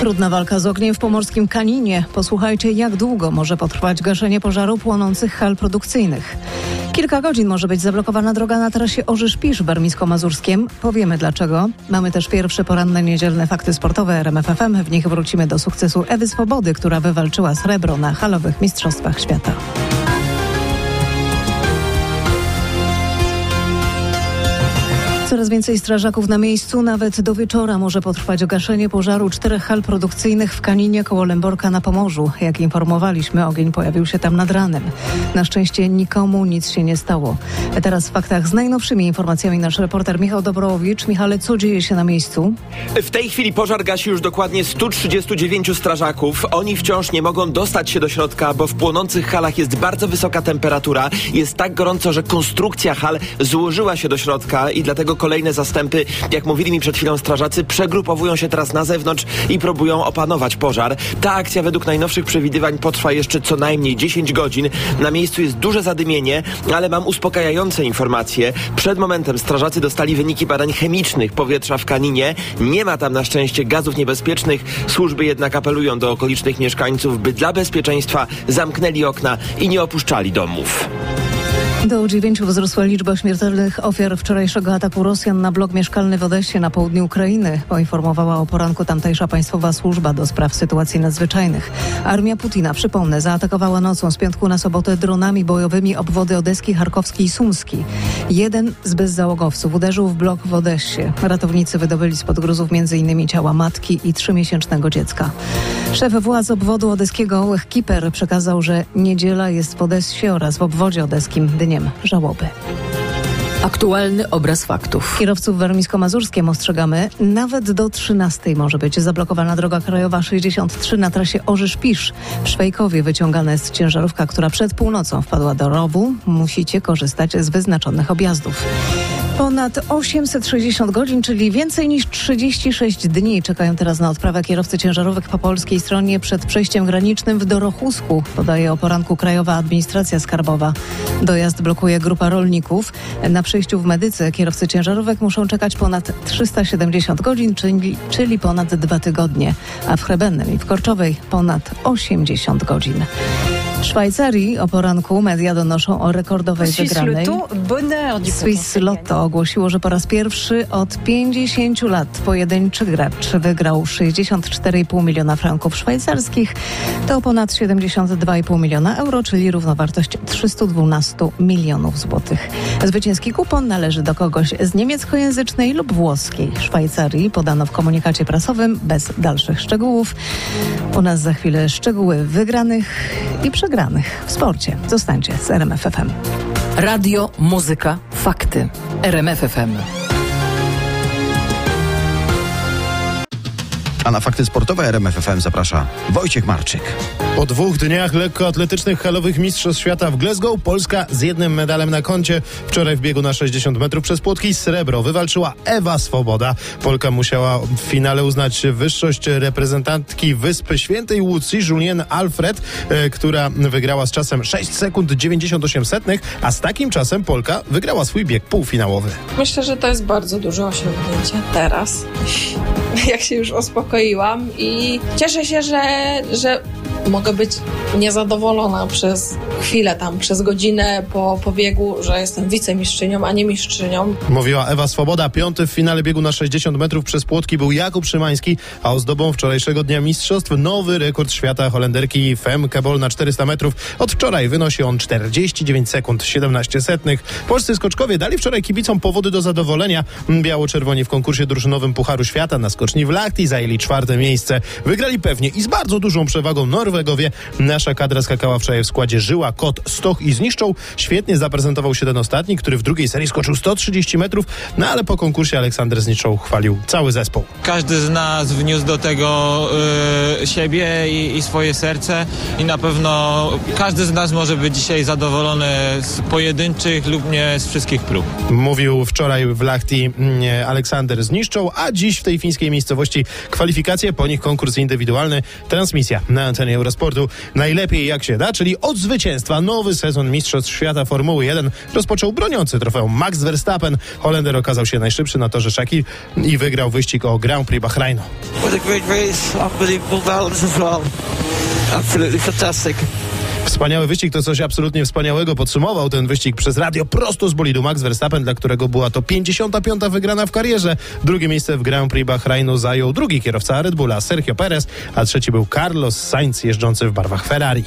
Trudna walka z ogniem w pomorskim Kaninie. Posłuchajcie, jak długo może potrwać gaszenie pożaru płonących hal produkcyjnych. Kilka godzin może być zablokowana droga na trasie Orzysz-Pisz Bermisko-Mazurskiem. Powiemy dlaczego. Mamy też pierwsze poranne niedzielne fakty sportowe RMFFM. W nich wrócimy do sukcesu Ewy Swobody, która wywalczyła srebro na halowych Mistrzostwach Świata. Coraz więcej strażaków na miejscu, nawet do wieczora może potrwać gaszenie pożaru czterech hal produkcyjnych w Kaninie koło Lęborka na Pomorzu. Jak informowaliśmy, ogień pojawił się tam nad ranem. Na szczęście nikomu nic się nie stało. Teraz w faktach z najnowszymi informacjami nasz reporter Michał Dobrowicz. Michale, co dzieje się na miejscu? W tej chwili pożar gasi już dokładnie 139 strażaków. Oni wciąż nie mogą dostać się do środka, bo w płonących halach jest bardzo wysoka temperatura. Jest tak gorąco, że konstrukcja hal złożyła się do środka i dlatego kolejne zastępy, jak mówili mi przed chwilą strażacy, przegrupowują się teraz na zewnątrz i próbują opanować pożar. Ta akcja według najnowszych przewidywań potrwa jeszcze co najmniej 10 godzin. Na miejscu jest duże zadymienie, ale mam uspokajające informacje. Przed momentem strażacy dostali wyniki badań chemicznych powietrza w Kaninie. Nie ma tam na szczęście gazów niebezpiecznych. Służby jednak apelują do okolicznych mieszkańców, by dla bezpieczeństwa zamknęli okna i nie opuszczali domów. Do dziewięciu wzrosła liczba śmiertelnych ofiar wczorajszego ataku Rosjan na blok mieszkalny w Odessie na południu Ukrainy, poinformowała o poranku tamtejsza państwowa służba do spraw sytuacji nadzwyczajnych. Armia Putina, przypomnę, zaatakowała nocą z piątku na sobotę dronami bojowymi obwody Odeski, Charkowski i Sumski. Jeden z bezzałogowców uderzył w blok w Odessie. Ratownicy wydobyli spod gruzów m.in. ciała matki i trzymiesięcznego dziecka. Szef władz obwodu odeskiego Kiper przekazał, że niedziela jest w Odessie oraz w obwodzie odeskim dniem żałoby. Aktualny obraz faktów. Kierowców warmińsko-mazurskiem ostrzegamy, nawet do 13 może być zablokowana droga krajowa 63 na trasie Orzysz-Pisz. W Szwejkowie wyciągana jest ciężarówka, która przed północą wpadła do rowu. Musicie korzystać z wyznaczonych objazdów. Ponad 860 godzin, czyli więcej niż 36 dni czekają teraz na odprawę kierowcy ciężarówek po polskiej stronie przed przejściem granicznym w Dorochusku, podaje o poranku Krajowa Administracja Skarbowa. Dojazd blokuje grupa rolników. Na przejściu w Medyce kierowcy ciężarówek muszą czekać ponad 370 godzin, czyli, czyli ponad dwa tygodnie, a w Chrebennem i w Korczowej ponad 80 godzin. W Szwajcarii o poranku media donoszą o rekordowej wygranej. Swiss Lotto ogłosiło, że po raz pierwszy od 50 lat pojedynczy gracz wygrał 64,5 miliona franków szwajcarskich. To ponad 72,5 miliona euro, czyli równowartość 312 milionów złotych. Zwycięski kupon należy do kogoś z niemieckojęzycznej lub włoskiej Szwajcarii. Podano w komunikacie prasowym bez dalszych szczegółów. U nas za chwilę szczegóły wygranych i przegranych w sporcie. Zostańcie z RMFFM. Radio, muzyka, fakty. RMFFM. A na fakty sportowe RMFFM zaprasza Wojciech Marczyk. Po dwóch dniach lekkoatletycznych halowych Mistrzostw Świata w Glasgow Polska z jednym medalem na koncie. Wczoraj w biegu na 60 metrów przez płotki srebro wywalczyła Ewa Swoboda. Polka musiała w finale uznać wyższość reprezentantki Wyspy Świętej Łucji, Julien Alfred, e, która wygrała z czasem 6 sekund 98 setnych, a z takim czasem Polka wygrała swój bieg półfinałowy. Myślę, że to jest bardzo duże osiągnięcie teraz, jak się już uspokoiłam i cieszę się, że, że mogę być niezadowolona przez chwilę tam, przez godzinę po pobiegu, że jestem wicemistrzynią, a nie mistrzynią. Mówiła Ewa Swoboda. Piąty w finale biegu na 60 metrów przez płotki był Jakub Szymański, a ozdobą wczorajszego dnia mistrzostw nowy rekord świata Holenderki Femke Bol na 400 metrów. Od wczoraj wynosi on 49 sekund 17 setnych. Polscy skoczkowie dali wczoraj kibicom powody do zadowolenia. Biało-czerwoni w konkursie drużynowym Pucharu Świata na skoczni w Lahti zajęli czwarte miejsce. Wygrali pewnie i z bardzo dużą przewagą Norwegowie. Nasza kadra skakała wczoraj w składzie Żyła, Kot, Stoch i Zniszczą. Świetnie zaprezentował się ten ostatni, który w drugiej serii skoczył 130 metrów, no ale po konkursie Aleksander Zniszczą chwalił cały zespół. Każdy z nas wniósł do tego y, siebie i, i swoje serce i na pewno każdy z nas może być dzisiaj zadowolony z pojedynczych lub nie z wszystkich prób. Mówił wczoraj w Lahti mm, Aleksander Zniszczą, a dziś w tej fińskiej miejscowości kwalifikacje, po nich konkurs indywidualny, transmisja na antenie Euro Eurosportu najlepiej jak się da, czyli od zwycięstwa nowy sezon Mistrzostw Świata Formuły 1 rozpoczął broniący trofeum Max Verstappen. Holender okazał się najszybszy na torze Szaki i wygrał wyścig o Grand Prix Bahrainu. What a great race, unbelievable balance as well. Absolutely fantastic. Wspaniały wyścig to coś absolutnie wspaniałego. Podsumował ten wyścig przez radio prosto z bolidu Max Verstappen, dla którego była to 55. wygrana w karierze. Drugie miejsce w Grand Prix Bahrainu zajął drugi kierowca Red Bulla Sergio Perez, a trzeci był Carlos Sainz jeżdżący w barwach Ferrari.